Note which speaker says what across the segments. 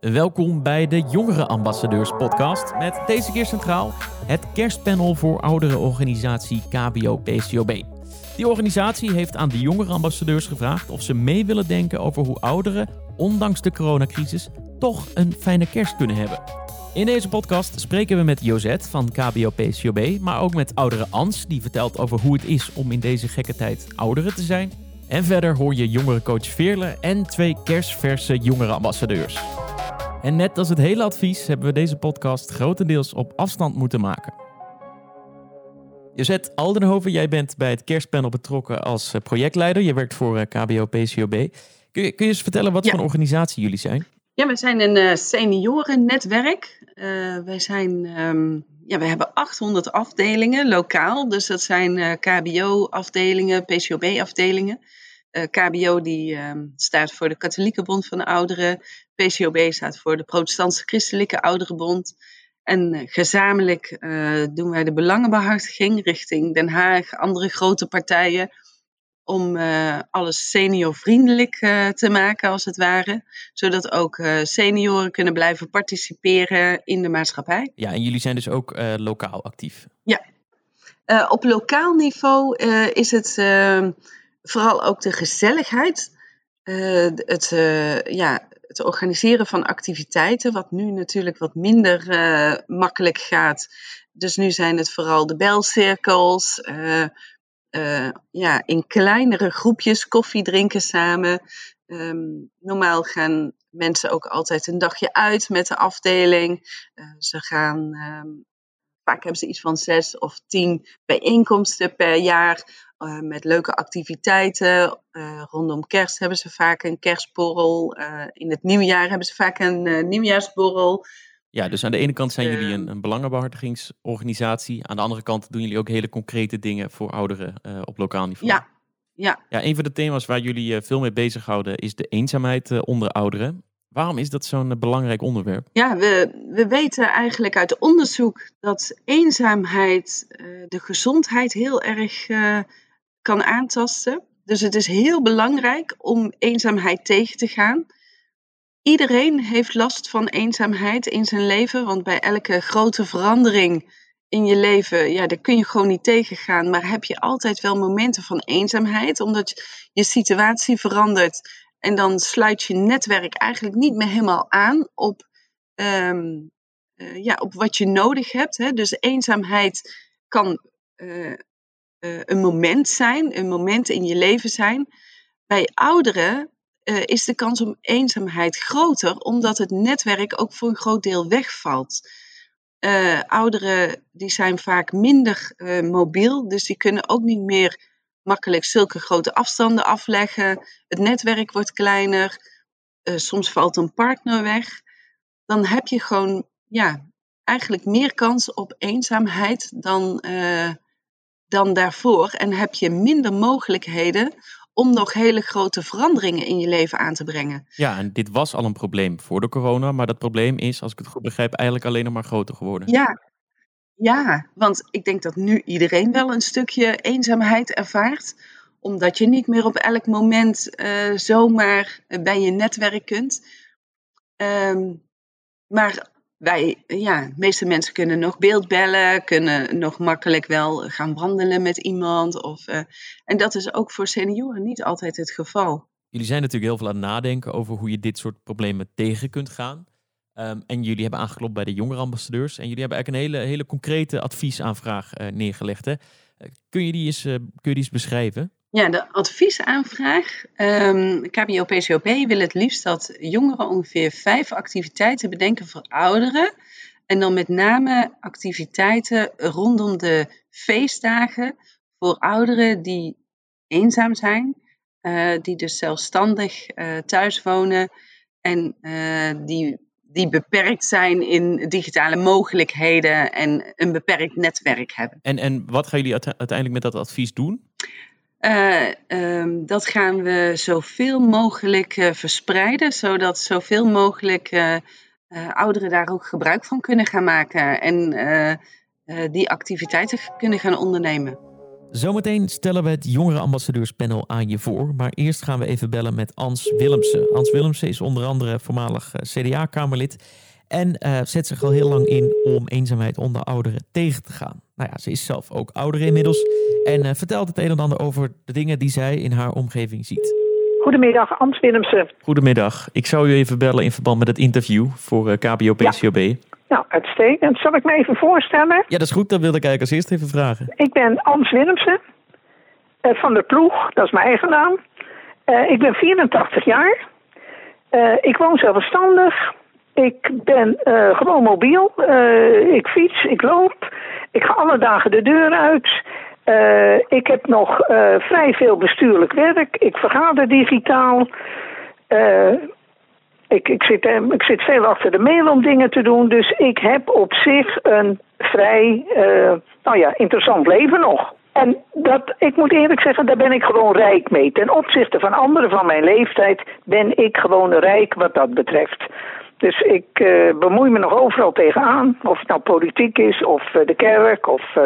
Speaker 1: Welkom bij de Jongere Ambassadeurs podcast met deze keer centraal het kerstpanel voor oudere organisatie KBO-PCOB. Die organisatie heeft aan de jongere ambassadeurs gevraagd of ze mee willen denken over hoe ouderen, ondanks de coronacrisis, toch een fijne kerst kunnen hebben. In deze podcast spreken we met Josette van KBO-PCOB, maar ook met oudere Ans, die vertelt over hoe het is om in deze gekke tijd ouderen te zijn. En verder hoor je jongerencoach Veerle en twee kerstverse jongere ambassadeurs. En net als het hele advies hebben we deze podcast grotendeels op afstand moeten maken. Josette Aldenhoven, jij bent bij het kerstpanel betrokken als eh, projectleider. Je werkt voor eh, KBO-PCOB. Kun je, kun je eens vertellen wat
Speaker 2: Ja.
Speaker 1: voor een organisatie jullie zijn?
Speaker 2: Ja, we zijn een eh, seniorennetwerk. Wij, zijn, ehm, ja, we hebben 800 afdelingen lokaal. Dus dat zijn KBO-afdelingen, PCOB-afdelingen. Eh, KBO die ehm, staat voor de Katholieke Bond van de Ouderen. PCOB staat voor de Protestantse Christelijke Ouderenbond. En eh, gezamenlijk eh, doen wij de belangenbehartiging richting Den Haag, andere grote partijen. Om alles seniorvriendelijk te maken, als het ware zodat ook senioren kunnen blijven participeren in de maatschappij.
Speaker 1: Ja, en jullie zijn dus ook lokaal actief.
Speaker 2: Eh, op lokaal niveau is het eh, vooral ook de gezelligheid, eh, het, eh, ja, het organiseren van activiteiten, wat nu natuurlijk wat minder eh, makkelijk gaat. Dus nu zijn het vooral de belcirkels, ja, in kleinere groepjes koffie drinken samen. Ehm, normaal gaan mensen ook altijd een dagje uit met de afdeling. Ze gaan, ehm, vaak hebben ze iets van zes of tien bijeenkomsten per jaar. Eh, met leuke activiteiten. Eh, rondom kerst hebben ze vaak een kerstborrel. Eh, in het nieuwjaar hebben ze vaak een nieuwjaarsborrel.
Speaker 1: Ja, dus aan de ene kant zijn jullie
Speaker 2: Ehm.
Speaker 1: een, een belangenbehartigingsorganisatie. Aan de andere kant doen jullie ook hele concrete dingen voor ouderen op lokaal niveau.
Speaker 2: Ja, ja.
Speaker 1: Ja, een van de thema's waar jullie veel mee bezighouden is de eenzaamheid onder ouderen. Waarom is dat zo'n belangrijk onderwerp?
Speaker 2: Ja, we, we weten eigenlijk uit onderzoek dat eenzaamheid de gezondheid heel erg kan aantasten. Dus het is heel belangrijk om eenzaamheid tegen te gaan. Iedereen heeft last van eenzaamheid in zijn leven, want bij elke grote verandering in je leven, ja, daar kun je gewoon niet tegengaan. Maar heb je altijd wel momenten van eenzaamheid, omdat je, je situatie verandert en dan sluit je netwerk eigenlijk niet meer helemaal aan op, ehm, eh, ja, op wat je nodig hebt. Hè? Dus eenzaamheid kan eh, eh, een moment zijn, een moment in je leven zijn. Bij ouderen eh, is de kans op eenzaamheid groter, omdat het netwerk ook voor een groot deel wegvalt. Eh, ouderen die zijn vaak minder mobiel, dus die kunnen ook niet meer makkelijk zulke grote afstanden afleggen. Het netwerk wordt kleiner. soms valt een partner weg. Dan heb je gewoon ja, eigenlijk meer kans op eenzaamheid dan, dan daarvoor. En heb je minder mogelijkheden om nog hele grote veranderingen in je leven aan te brengen.
Speaker 1: Ja, en dit was al een probleem voor de corona, maar dat probleem is, als ik het goed begrijp, eigenlijk alleen nog maar groter geworden.
Speaker 2: Ja, ja, want ik denk dat nu iedereen wel een stukje eenzaamheid ervaart. Omdat je niet meer op elk moment eh, zomaar bij je netwerk kunt. Ehm, maar wij, ja, de meeste mensen kunnen nog beeldbellen, kunnen nog makkelijk wel gaan wandelen met iemand. Of, eh, en dat is ook voor senioren niet altijd het geval.
Speaker 1: Jullie zijn natuurlijk heel veel aan het nadenken over hoe je dit soort problemen tegen kunt gaan. Ehm, en jullie hebben aangeklopt bij de jongerenambassadeurs. En jullie hebben eigenlijk een hele, hele concrete adviesaanvraag eh, neergelegd. Hè? Eh, kun, je die eens, eh, kun je die eens beschrijven?
Speaker 2: Ja, de adviesaanvraag. ehm KBO-PCOP wil het liefst dat jongeren ongeveer vijf activiteiten bedenken voor ouderen. En dan met name activiteiten rondom de feestdagen voor ouderen die eenzaam zijn, eh, die dus zelfstandig eh, thuis wonen en eh, die, die beperkt zijn in digitale mogelijkheden en een beperkt netwerk hebben.
Speaker 1: En, en wat gaan jullie uite- uiteindelijk met dat advies doen?
Speaker 2: Eh, ehm, dat gaan we zoveel mogelijk eh, verspreiden, zodat zoveel mogelijk eh, ouderen daar ook gebruik van kunnen gaan maken en die activiteiten kunnen gaan ondernemen.
Speaker 1: Zometeen stellen we het jongerenambassadeurspanel aan je voor. Maar eerst gaan we even bellen met Ans Willemsen. Ans Willemsen is onder andere voormalig CDA-kamerlid. En uh, zet zich al heel lang in om eenzaamheid onder ouderen tegen te gaan. Nou ja, ze is zelf ook ouder inmiddels. En uh, vertelt het een en ander over de dingen die zij in haar omgeving ziet.
Speaker 3: Goedemiddag, Ans Willemsen.
Speaker 1: Goedemiddag. Ik zou u even bellen in verband met het interview voor uh, KBO-PCOB. Ja.
Speaker 3: Nou, uitstekend. Zal ik me even voorstellen?
Speaker 1: Ja, dat is goed. Dat wilde ik eigenlijk als eerst even vragen.
Speaker 3: Ik ben Ans Willemsen uh, van de Ploeg. Dat is mijn eigen naam. Uh, ik ben 84 jaar. Uh, ik woon zelfstandig. Ik ben gewoon mobiel. ik fiets, ik loop. Ik ga alle dagen de deur uit. ik heb nog vrij veel bestuurlijk werk. Ik vergader digitaal. Ik, ik, zit, ik zit veel achter de mail om dingen te doen. Dus ik heb op zich een vrij nou ja, interessant leven nog. En dat, ik moet eerlijk zeggen, daar ben ik gewoon rijk mee. Ten opzichte van anderen van mijn leeftijd ben ik gewoon rijk wat dat betreft. Dus ik uh, bemoei me nog overal tegenaan. Of het nou politiek is, of uh, de kerk, of uh,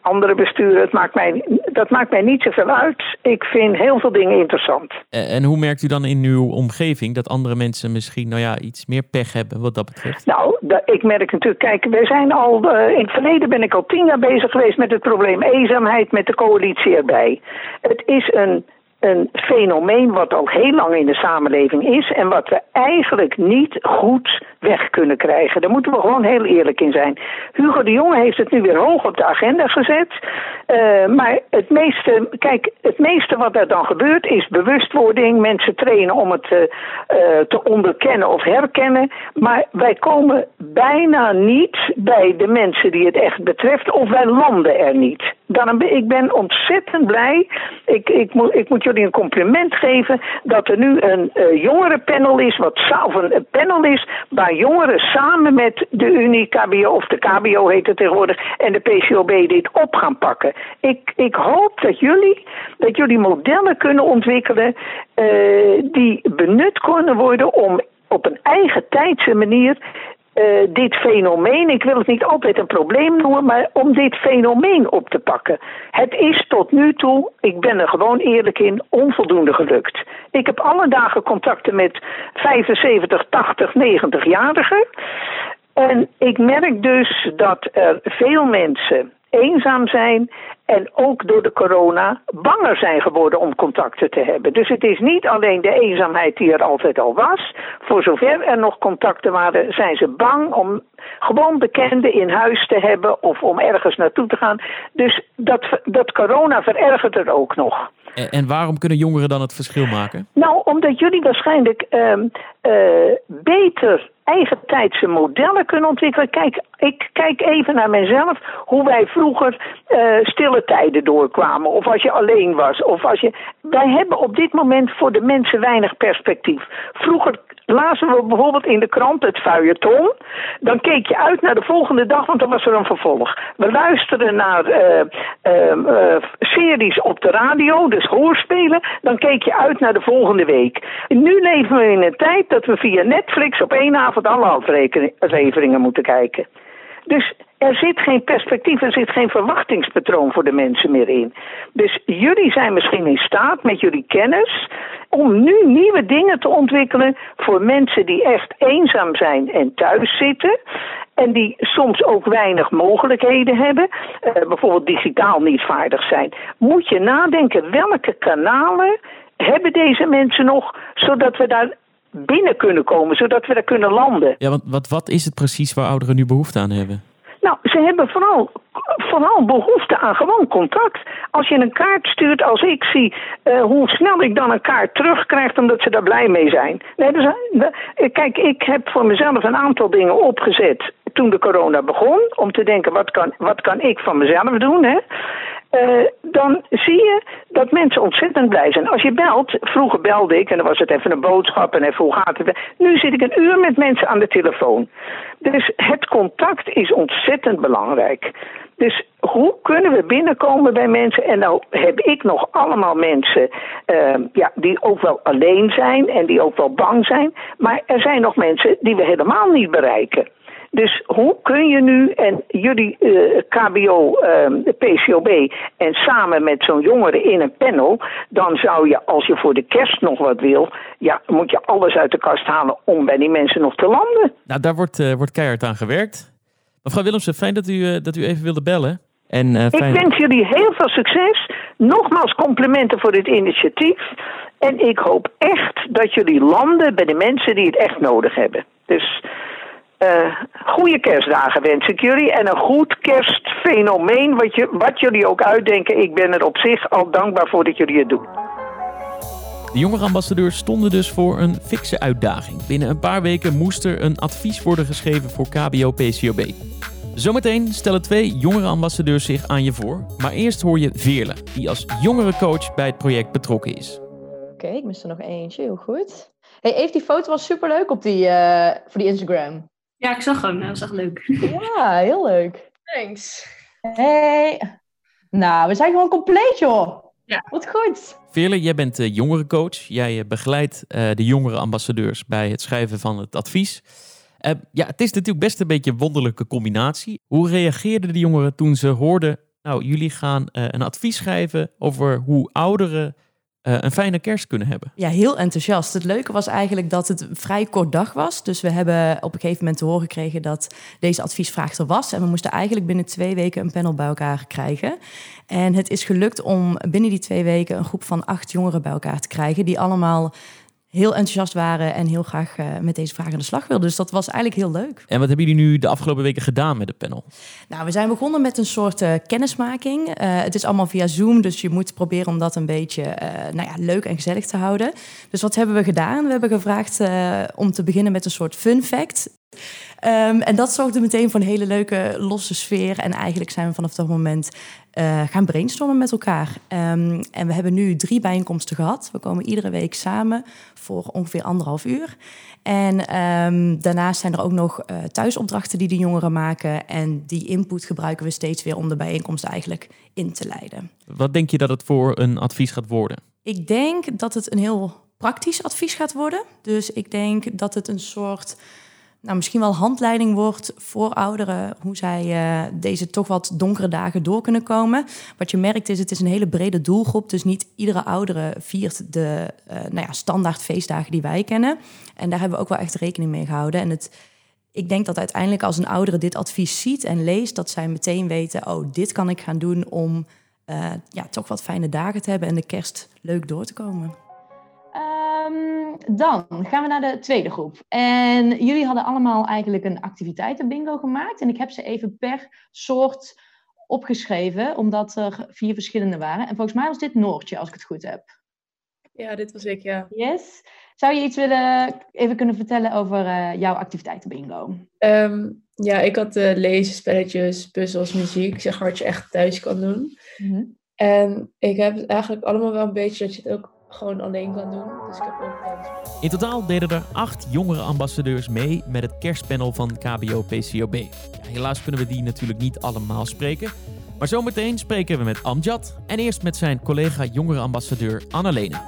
Speaker 3: andere besturen. Het maakt mij, dat maakt mij niet zoveel uit. Ik vind heel veel dingen interessant.
Speaker 1: En hoe merkt u dan in uw omgeving dat andere mensen misschien nou ja, iets meer pech hebben wat dat betreft?
Speaker 3: Nou, ik merk natuurlijk, kijk, we zijn al, in het verleden ben ik al tien jaar bezig geweest met het probleem eenzaamheid met de coalitie erbij. Het is een een fenomeen wat al heel lang in de samenleving is en wat we eigenlijk niet goed weg kunnen krijgen. Daar moeten we gewoon heel eerlijk in zijn. Hugo de Jonge heeft het nu weer hoog op de agenda gezet. Uh, maar het meeste, kijk, het meeste wat er dan gebeurt is bewustwording. Mensen trainen om het uh, uh, te onderkennen of herkennen. Maar wij komen bijna niet bij de mensen die het echt betreft, of wij landen er niet. Dan, ik ben ontzettend blij. Ik, ik, moet, ik moet jullie een compliment geven dat er nu een uh, jongerenpanel is, wat, of een panel is, waar jongeren samen met de Unie KBO, of de KBO heet het tegenwoordig, en de PCOB dit op gaan pakken. Ik, ik hoop dat jullie, dat jullie modellen kunnen ontwikkelen uh, die benut kunnen worden om op een eigen tijdse manier uh, dit fenomeen, ik wil het niet altijd een probleem noemen, maar om dit fenomeen op te pakken. Het is tot nu toe, ik ben er gewoon eerlijk in, onvoldoende gelukt. Ik heb alle dagen contacten met 75, 80, 90-jarigen. En ik merk dus dat er veel mensen eenzaam zijn en ook door de corona banger zijn geworden om contacten te hebben. Dus het is niet alleen de eenzaamheid die er altijd al was. Voor zover er nog contacten waren, zijn ze bang om gewoon bekenden in huis te hebben of om ergens naartoe te gaan. Dus dat, dat corona verergert er ook nog.
Speaker 1: En waarom kunnen jongeren dan het verschil maken?
Speaker 3: Nou, omdat jullie waarschijnlijk uh, uh, beter eigentijdse modellen kunnen ontwikkelen. Kijk, ik kijk even naar mezelf, hoe wij vroeger uh, stille tijden doorkwamen. Of als je alleen was. Of als je... Wij hebben op dit moment voor de mensen weinig perspectief. Vroeger lazen we bijvoorbeeld in de krant het feuilleton. Dan keek je uit naar de volgende dag, want dan was er een vervolg. We luisterden naar uh, uh, series op de radio, dus hoorspelen. Dan keek je uit naar de volgende week. Nu leven we in een tijd dat we via Netflix op één avond alle afleveringen moeten kijken. Dus er zit geen perspectief, er zit geen verwachtingspatroon voor de mensen meer in. Dus jullie zijn misschien in staat met jullie kennis om nu nieuwe dingen te ontwikkelen voor mensen die echt eenzaam zijn en thuis zitten. En die soms ook weinig mogelijkheden hebben, uh, bijvoorbeeld digitaal niet vaardig zijn. Moet je nadenken welke kanalen hebben deze mensen nog, zodat we daar binnen kunnen komen, zodat we daar kunnen landen.
Speaker 1: Ja, want wat, wat is het precies waar ouderen nu behoefte aan hebben?
Speaker 3: Nou, ze hebben vooral, vooral behoefte aan gewoon contact. Als je een kaart stuurt, als ik zie uh, hoe snel ik dan een kaart terugkrijg, omdat ze daar blij mee zijn. Nee, dus, uh, kijk, ik heb voor mezelf een aantal dingen opgezet toen de corona begon. Om te denken, wat kan, wat kan ik van mezelf doen? Hè? Uh, dan zie je dat mensen ontzettend blij zijn. Als je belt, vroeger belde ik en dan was het even een boodschap en even hoe gaat het. Nu zit ik een uur met mensen aan de telefoon. Dus het contact is ontzettend belangrijk. Dus hoe kunnen we binnenkomen bij mensen? En nou heb ik nog allemaal mensen uh, ja, die ook wel alleen zijn en die ook wel bang zijn. Maar er zijn nog mensen die we helemaal niet bereiken Dus hoe kun je nu en jullie uh, KBO, uh, PCOB en samen met zo'n jongere in een panel, dan zou je als je voor de kerst nog wat wil, ja, moet je alles uit de kast halen om bij die mensen nog te landen.
Speaker 1: Nou, daar wordt, uh, wordt keihard aan gewerkt. Mevrouw Willemsen, fijn dat u, dat u even wilde bellen. En, uh,
Speaker 3: fijn... Ik wens jullie heel veel succes. Nogmaals complimenten voor dit initiatief. En ik hoop echt dat jullie landen bij de mensen die het echt nodig hebben. Dus uh, goede kerstdagen wens ik jullie. En een goed kerstfenomeen, wat, je, wat jullie ook uitdenken. Ik ben er op zich al dankbaar voor dat jullie het doen.
Speaker 1: De jongerenambassadeurs stonden dus voor een fikse uitdaging. Binnen een paar weken moest er een advies worden geschreven voor KBO-PCOB. Zometeen stellen twee jongerenambassadeurs zich aan je voor. Maar eerst hoor je Veerle, die als jongerencoach bij het project betrokken is.
Speaker 4: Oké, ik mis er nog eentje, heel goed. Hey Eve, die foto was superleuk op die, uh, voor die Instagram.
Speaker 5: Ja, ik zag hem. Dat was echt leuk.
Speaker 4: Ja, heel leuk.
Speaker 5: Thanks.
Speaker 4: Hey. Nou, we zijn gewoon compleet, joh. Ja. Wat goed.
Speaker 1: Veerle, jij bent uh, jongerencoach. Jij uh, begeleidt uh, de jongerenambassadeurs bij het schrijven van het advies. ja, het is natuurlijk best een beetje een wonderlijke combinatie. Hoe reageerden de jongeren toen ze hoorden... nou, jullie gaan een advies schrijven over hoe ouderen uh, een fijne kerst kunnen hebben.
Speaker 4: Ja, heel enthousiast. Het leuke was eigenlijk dat het een vrij kort dag was. Dus we hebben op een gegeven moment te horen gekregen dat deze adviesvraag er was. En we moesten eigenlijk binnen twee weken een panel bij elkaar krijgen. En het is gelukt om binnen die twee weken een groep van acht jongeren bij elkaar te krijgen. Die allemaal heel enthousiast waren en heel graag uh, met deze vraag aan de slag wilden. Dus dat was eigenlijk heel leuk.
Speaker 1: En wat hebben jullie nu de afgelopen weken gedaan met het panel?
Speaker 4: Nou, we zijn begonnen met een soort uh, kennismaking. Uh, het is allemaal via Zoom, dus je moet proberen om dat een beetje nou ja, leuk en gezellig te houden. Dus wat hebben we gedaan? We hebben gevraagd om te beginnen met een soort fun fact. Um, en dat zorgde meteen voor een hele leuke losse sfeer. En eigenlijk zijn we vanaf dat moment uh, gaan brainstormen met elkaar. Um, en we hebben nu drie bijeenkomsten gehad. We komen iedere week samen voor ongeveer anderhalf uur. En um, daarnaast zijn er ook nog uh, thuisopdrachten die de jongeren maken. En die input gebruiken we steeds weer om de bijeenkomst eigenlijk in te leiden.
Speaker 1: Wat denk je dat het voor een advies gaat worden?
Speaker 4: Ik denk dat het een heel praktisch advies gaat worden. Dus ik denk dat het een soort nou, misschien wel handleiding wordt voor ouderen hoe zij uh, deze toch wat donkere dagen door kunnen komen. Wat je merkt is, het is een hele brede doelgroep, dus niet iedere oudere viert de uh, nou ja, standaard feestdagen die wij kennen. En daar hebben we ook wel echt rekening mee gehouden. En het, ik denk dat uiteindelijk als een oudere dit advies ziet en leest, dat zij meteen weten, oh, dit kan ik gaan doen om uh, ja, toch wat fijne dagen te hebben en de kerst leuk door te komen. Um, dan gaan we naar de tweede groep. En jullie hadden allemaal eigenlijk een activiteitenbingo gemaakt. En ik heb ze even per soort opgeschreven, omdat er vier verschillende waren. En volgens mij was dit Noortje, als ik het goed heb.
Speaker 5: Ja, dit was ik, ja.
Speaker 4: Yes. Zou je iets willen even kunnen vertellen over uh, jouw activiteitenbingo?
Speaker 5: Um, ja, ik had uh, lezen, spelletjes, puzzels, muziek. Zeg maar wat je echt thuis kan doen. Mm -hmm. En ik heb het eigenlijk allemaal wel een beetje dat je het ook gewoon alleen kan doen. Dus ik heb ook
Speaker 1: In totaal deden er acht jongere ambassadeurs mee met het kerstpanel van KBO-PCOB. Ja, helaas kunnen we die natuurlijk niet allemaal spreken. Maar zometeen spreken we met Amjad en eerst met zijn collega jongere ambassadeur Annalena.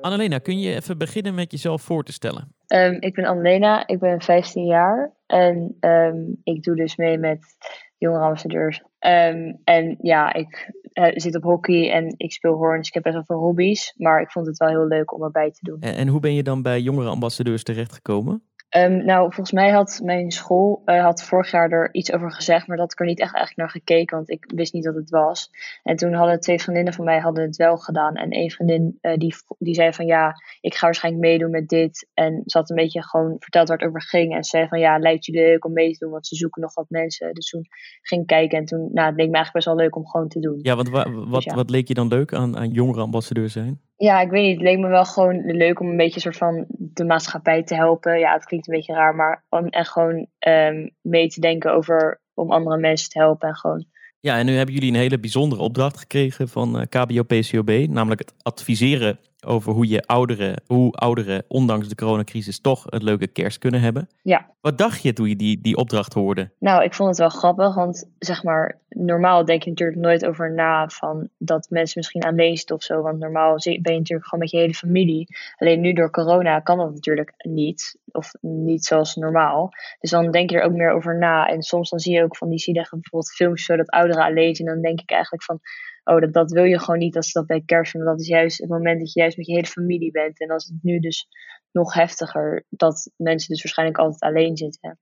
Speaker 1: Annalena, kun je even beginnen met jezelf voor te stellen?
Speaker 6: Um, ik ben Annalena, ik ben 15 jaar en um, ik doe dus mee met jongere ambassadeurs. Um, en ja, ik uh, zit op hockey en ik speel horns. Ik heb best wel veel hobby's, maar ik vond het wel heel leuk om erbij te doen.
Speaker 1: En, en hoe ben je dan bij jongere ambassadeurs terechtgekomen?
Speaker 6: Um, nou, volgens mij had mijn school uh, had vorig jaar er iets over gezegd, maar dat ik er niet echt eigenlijk naar gekeken, want ik wist niet dat het was. En toen hadden twee vriendinnen van mij hadden het wel gedaan. En één vriendin uh, die, die zei van ja, ik ga waarschijnlijk meedoen met dit. En ze had een beetje gewoon verteld waar het over ging. En ze zei van ja, lijkt je leuk om mee te doen, want ze zoeken nog wat mensen. Dus toen ging ik kijken en toen, nou, het leek me eigenlijk best wel leuk om gewoon te doen.
Speaker 1: Ja, want wa wat, dus ja. wat leek je dan leuk aan, aan jongere ambassadeur zijn?
Speaker 6: Ja, ik weet niet. Het leek me wel gewoon leuk om een beetje soort van de maatschappij te helpen. Ja, het klinkt een beetje raar, maar om gewoon um, mee te denken over om andere mensen te helpen en gewoon.
Speaker 1: Ja, en nu hebben jullie een hele bijzondere opdracht gekregen van uh, KBO-PCOB, namelijk het adviseren over hoe, je ouderen, hoe ouderen, ondanks de coronacrisis, toch een leuke kerst kunnen hebben.
Speaker 6: Ja.
Speaker 1: Wat dacht je toen je die, die opdracht hoorde?
Speaker 6: Nou, ik vond het wel grappig, want zeg maar, normaal denk je natuurlijk nooit over na van dat mensen misschien zitten of zo. Want normaal ben je natuurlijk gewoon met je hele familie. Alleen nu door corona kan dat natuurlijk niet, of niet zoals normaal. Dus dan denk je er ook meer over na. En soms dan zie je ook van die zielige bijvoorbeeld films zo dat ouderen alleen zijn. En dan denk ik eigenlijk van, oh, dat, dat wil je gewoon niet als dat bij kerst. Want dat is juist het moment dat je juist met je hele familie bent. En als het nu dus nog heftiger, dat mensen dus waarschijnlijk altijd alleen zitten.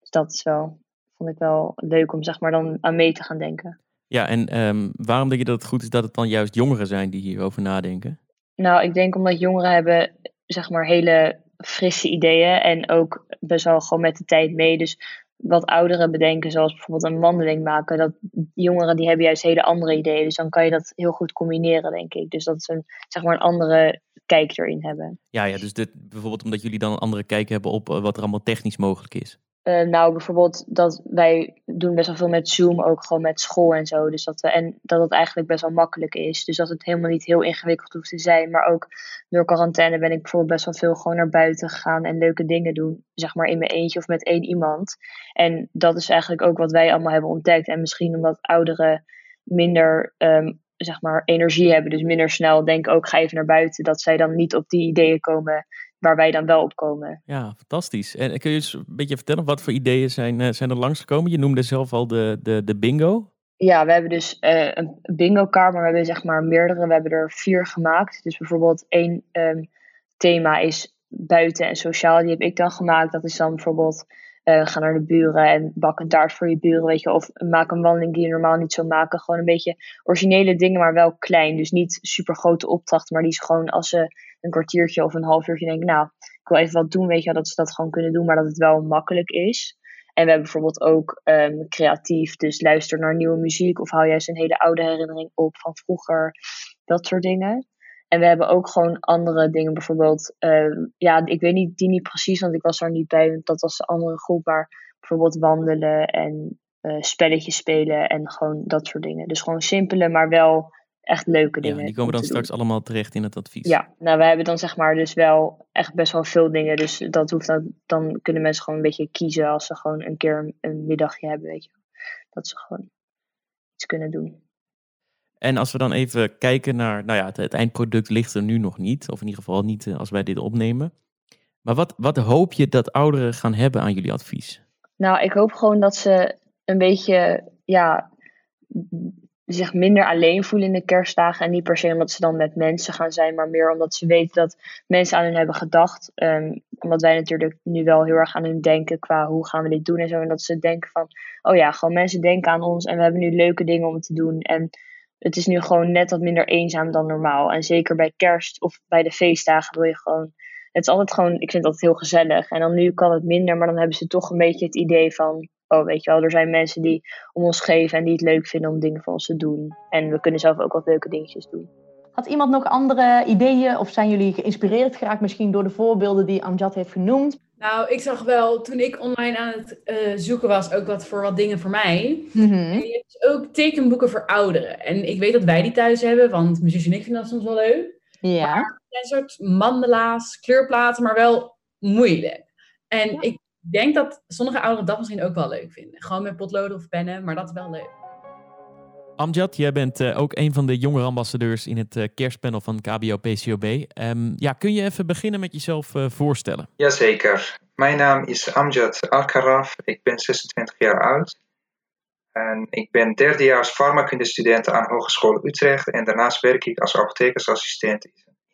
Speaker 6: Dus dat is wel, vond ik wel leuk om zeg maar dan aan mee te gaan denken.
Speaker 1: Ja, en ehm, waarom denk je dat het goed is dat het dan juist jongeren zijn die hierover nadenken?
Speaker 6: Nou, ik denk omdat jongeren hebben zeg maar hele frisse ideeën en ook best wel gewoon met de tijd mee. Dus wat ouderen bedenken, zoals bijvoorbeeld een wandeling maken, dat jongeren die hebben juist hele andere ideeën. Dus dan kan je dat heel goed combineren, denk ik. Dus dat ze een, zeg maar een andere kijk erin hebben.
Speaker 1: Ja, ja dus dit, bijvoorbeeld omdat jullie dan een andere kijk hebben op eh, wat er allemaal technisch mogelijk is.
Speaker 6: Uh, nou, bijvoorbeeld dat wij doen best wel veel met Zoom, ook gewoon met school en zo. Dus dat we, en dat het eigenlijk best wel makkelijk is. Dus dat het helemaal niet heel ingewikkeld hoeft te zijn. Maar ook door quarantaine ben ik bijvoorbeeld best wel veel gewoon naar buiten gegaan en leuke dingen doen. Zeg maar in mijn eentje of met één iemand. En dat is eigenlijk ook wat wij allemaal hebben ontdekt. En misschien omdat ouderen minder um, zeg maar, energie hebben, dus minder snel denken ook ga even naar buiten. Dat zij dan niet op die ideeën komen waar wij dan wel op komen.
Speaker 1: Ja, fantastisch. En kun je eens een beetje vertellen, wat voor ideeën zijn, uh, zijn er langsgekomen? Je noemde zelf al de, de, de bingo.
Speaker 6: Ja, we hebben dus uh, een bingo kaart, maar we hebben zeg maar meerdere. We hebben er vier gemaakt. Dus bijvoorbeeld één um, thema is buiten en sociaal. Die heb ik dan gemaakt. Dat is dan bijvoorbeeld uh, ga naar de buren en bak een taart voor je buren, weet je. Of maak een wandeling die je normaal niet zou maken. Gewoon een beetje originele dingen, maar wel klein. Dus niet super grote opdrachten, maar die is gewoon als ze een kwartiertje of een half uurtje denken, nou, ik wil even wat doen, weet je, dat ze dat gewoon kunnen doen, maar dat het wel makkelijk is. En we hebben bijvoorbeeld ook um, creatief, dus luister naar nieuwe muziek of hou juist een hele oude herinnering op van vroeger, dat soort dingen. En we hebben ook gewoon andere dingen, bijvoorbeeld, uh, ja, ik weet niet, die niet precies, want ik was er niet bij, want dat was een andere groep, maar bijvoorbeeld wandelen en uh, spelletjes spelen en gewoon dat soort dingen. Dus gewoon simpele, maar wel echt leuke dingen.
Speaker 1: Ja, die komen dan straks doen. allemaal terecht in het advies.
Speaker 6: Ja, nou, we hebben dan zeg maar dus wel echt best wel veel dingen, dus dat hoeft dan, dan kunnen mensen gewoon een beetje kiezen als ze gewoon een keer een, een middagje hebben, weet je. Dat ze gewoon iets kunnen doen.
Speaker 1: En als we dan even kijken naar, nou ja, het, het, eindproduct ligt er nu nog niet. Of in ieder geval niet uh, als wij dit opnemen. Maar wat, wat hoop je dat ouderen gaan hebben aan jullie advies?
Speaker 6: Nou, ik hoop gewoon dat ze een beetje, ja, zich minder alleen voelen in de kerstdagen. En niet per se omdat ze dan met mensen gaan zijn, maar meer omdat ze weten dat mensen aan hen hebben gedacht. Um, omdat wij natuurlijk nu wel heel erg aan hun denken qua hoe gaan we dit doen en zo. En dat ze denken van, oh ja, gewoon mensen denken aan ons en we hebben nu leuke dingen om te doen. En het is nu gewoon net wat minder eenzaam dan normaal. En zeker bij kerst of bij de feestdagen wil je gewoon. Het is altijd gewoon, ik vind dat heel gezellig. En dan nu kan het minder, maar dan hebben ze toch een beetje het idee van. Oh, weet je wel, er zijn mensen die om ons geven en die het leuk vinden om dingen voor ons te doen. En we kunnen zelf ook wat leuke dingetjes doen.
Speaker 7: Had iemand nog andere ideeën of zijn jullie geïnspireerd geraakt misschien door de voorbeelden die Amjad heeft genoemd?
Speaker 5: Nou, ik zag wel toen ik online aan het uh, zoeken was ook wat voor wat dingen voor mij.
Speaker 7: Mhm.
Speaker 5: En je hebt dus ook tekenboeken voor ouderen. En ik weet dat wij die thuis hebben, want mijn zus en ik vinden dat soms wel leuk.
Speaker 7: Ja.
Speaker 5: Maar het zijn een soort mandala's, kleurplaten, maar wel moeilijk. En ik denk dat sommige ouderen dat misschien ook wel leuk vinden. Gewoon met potloden of pennen, maar dat is wel leuk.
Speaker 1: Amjad, jij bent uh, ook een van de jongerenambassadeurs in het uh, kerstpanel van KBO-PCOB. Um, ja, kun je even beginnen met jezelf uh, voorstellen?
Speaker 8: Jazeker. Mijn naam is Amjad Alkaraf. Ik ben 26 jaar oud. En ik ben derdejaars farmakundestudent aan Hogeschool Utrecht. En daarnaast werk ik als apothekersassistent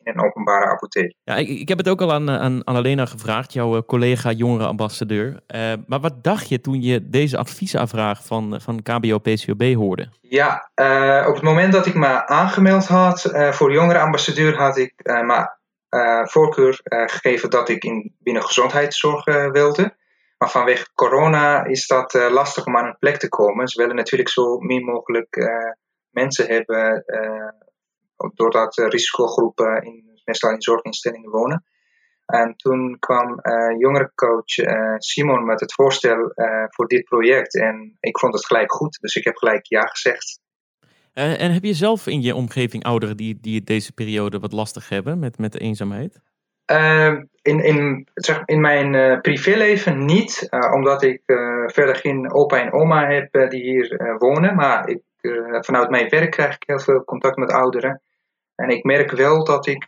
Speaker 8: een openbare apotheek.
Speaker 1: Ja, ik, ik heb het ook al aan, aan Annalena gevraagd, jouw collega jongerenambassadeur. Uh, maar wat dacht je toen je deze adviesaanvraag van, van KBO-PCOB hoorde?
Speaker 8: Ja, uh, op het moment dat ik me aangemeld had uh, voor jongerenambassadeur had ik me voorkeur gegeven dat ik in binnen gezondheidszorg wilde. Maar vanwege corona is dat lastig om aan een plek te komen. Ze willen natuurlijk zo min mogelijk mensen hebben doordat risicogroepen in, meestal in zorginstellingen wonen. En toen kwam uh, jongerencoach uh, Simon met het voorstel uh, voor dit project. En ik vond het gelijk goed, dus ik heb gelijk ja gezegd.
Speaker 1: En heb je zelf in je omgeving ouderen die, die deze periode wat lastig hebben met, met de eenzaamheid?
Speaker 8: Uh, in, in, zeg, in mijn privéleven niet, omdat ik verder geen opa en oma heb die hier wonen. Maar ik, vanuit mijn werk krijg ik heel veel contact met ouderen. En ik merk wel dat ik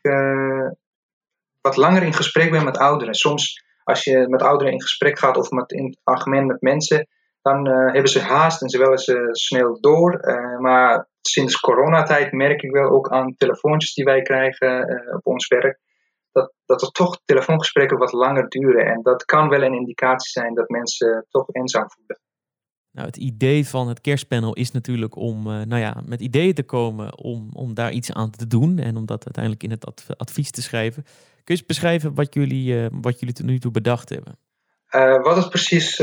Speaker 8: wat langer in gesprek ben met ouderen. Soms als je met ouderen in gesprek gaat of met, in het met mensen, dan uh, hebben ze haast en ze willen ze snel door. Uh, maar sinds coronatijd merk ik wel ook aan telefoontjes die wij krijgen op ons werk, dat, dat er toch telefoongesprekken wat langer duren. En dat kan wel een indicatie zijn dat mensen toch eenzaam voelen.
Speaker 1: Nou, het idee van het kerstpanel is natuurlijk om nou ja, met ideeën te komen om, om daar iets aan te doen en om dat uiteindelijk in het advies te schrijven. Kun je eens beschrijven wat jullie, wat jullie tot nu toe bedacht hebben?
Speaker 8: Uh, wat het precies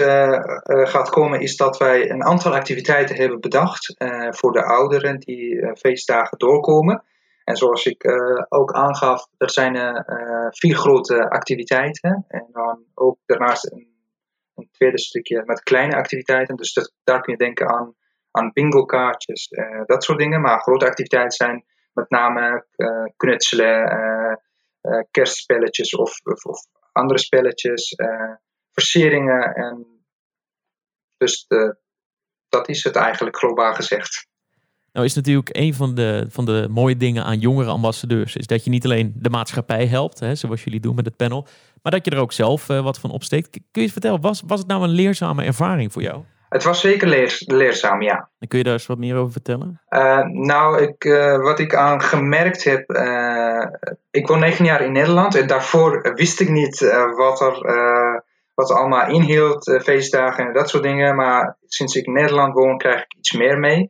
Speaker 8: gaat komen is dat wij een aantal activiteiten hebben bedacht voor de ouderen die feestdagen doorkomen. En zoals ik ook aangaf, er zijn vier grote activiteiten. En dan ook daarnaast een, een, tweede stukje met kleine activiteiten. Dus daar kun je denken aan, aan bingo kaartjes, dat soort dingen. Maar grote activiteiten zijn met name knutselen, kerstspelletjes of, of, of andere spelletjes versieringen. En dus de, dat is het eigenlijk globaal gezegd.
Speaker 1: Nou is natuurlijk een van de, van de mooie dingen aan jongere ambassadeurs... is dat je niet alleen de maatschappij helpt, hè, zoals jullie doen met het panel... maar dat je er ook zelf uh, wat van opsteekt. Kun je eens vertellen, was, was het nou een leerzame ervaring voor jou?
Speaker 8: Het was zeker leer, leerzaam, ja.
Speaker 1: En kun je daar eens wat meer over vertellen?
Speaker 8: Uh, nou, ik, uh, wat ik aan gemerkt heb... ik woon negen jaar in Nederland en daarvoor wist ik niet wat er wat allemaal inhield, uh, feestdagen en dat soort dingen. Maar sinds ik in Nederland woon, krijg ik iets meer mee.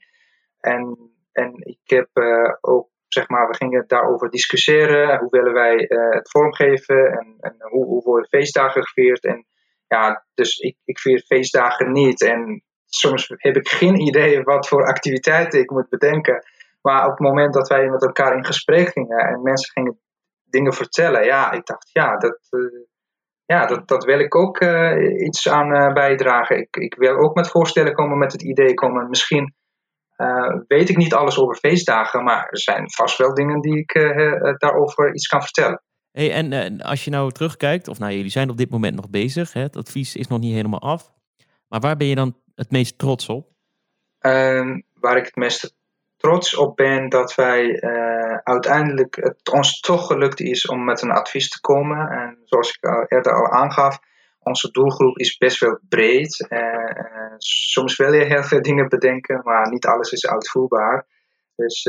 Speaker 8: En, en ik heb uh, ook, zeg maar, we gingen daarover discussiëren. Hoe willen wij uh, het vormgeven en, en hoe, hoe worden feestdagen gevierd. En ja, dus ik, ik vier feestdagen niet. En soms heb ik geen idee wat voor activiteiten ik moet bedenken. Maar op het moment dat wij met elkaar in gesprek gingen en mensen gingen dingen vertellen, ja, ik dacht, ja, dat, ja, dat, dat wil ik ook iets aan bijdragen. Ik, ik wil ook met voorstellen komen, met het idee komen. Misschien uh, weet ik niet alles over feestdagen, maar er zijn vast wel dingen die ik daarover iets kan vertellen.
Speaker 1: Hey, en als je nou terugkijkt, of nou jullie zijn op dit moment nog bezig, hè, het advies is nog niet helemaal af. Maar waar ben je dan het meest trots op?
Speaker 8: Ehm, waar ik het meest trots op ben dat wij uiteindelijk het ons toch gelukt is om met een advies te komen. En zoals ik al eerder al aangaf, onze doelgroep is best wel breed. Uh, soms wil je heel veel dingen bedenken, maar niet alles is uitvoerbaar. Dus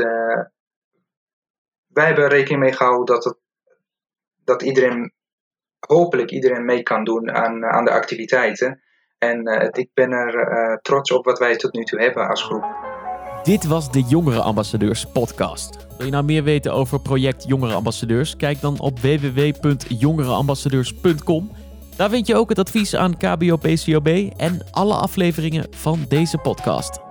Speaker 8: wij hebben rekening mee gehouden dat, het, dat iedereen, hopelijk iedereen mee kan doen aan, aan de activiteiten. En ik ben er trots op wat wij tot nu toe hebben als groep.
Speaker 1: Dit was de Jongere Ambassadeurs podcast. Wil je nou meer weten over project Jongere Ambassadeurs? Kijk dan op www.jongereambassadeurs.com. Daar vind je ook het advies aan KBO-PCOB en alle afleveringen van deze podcast.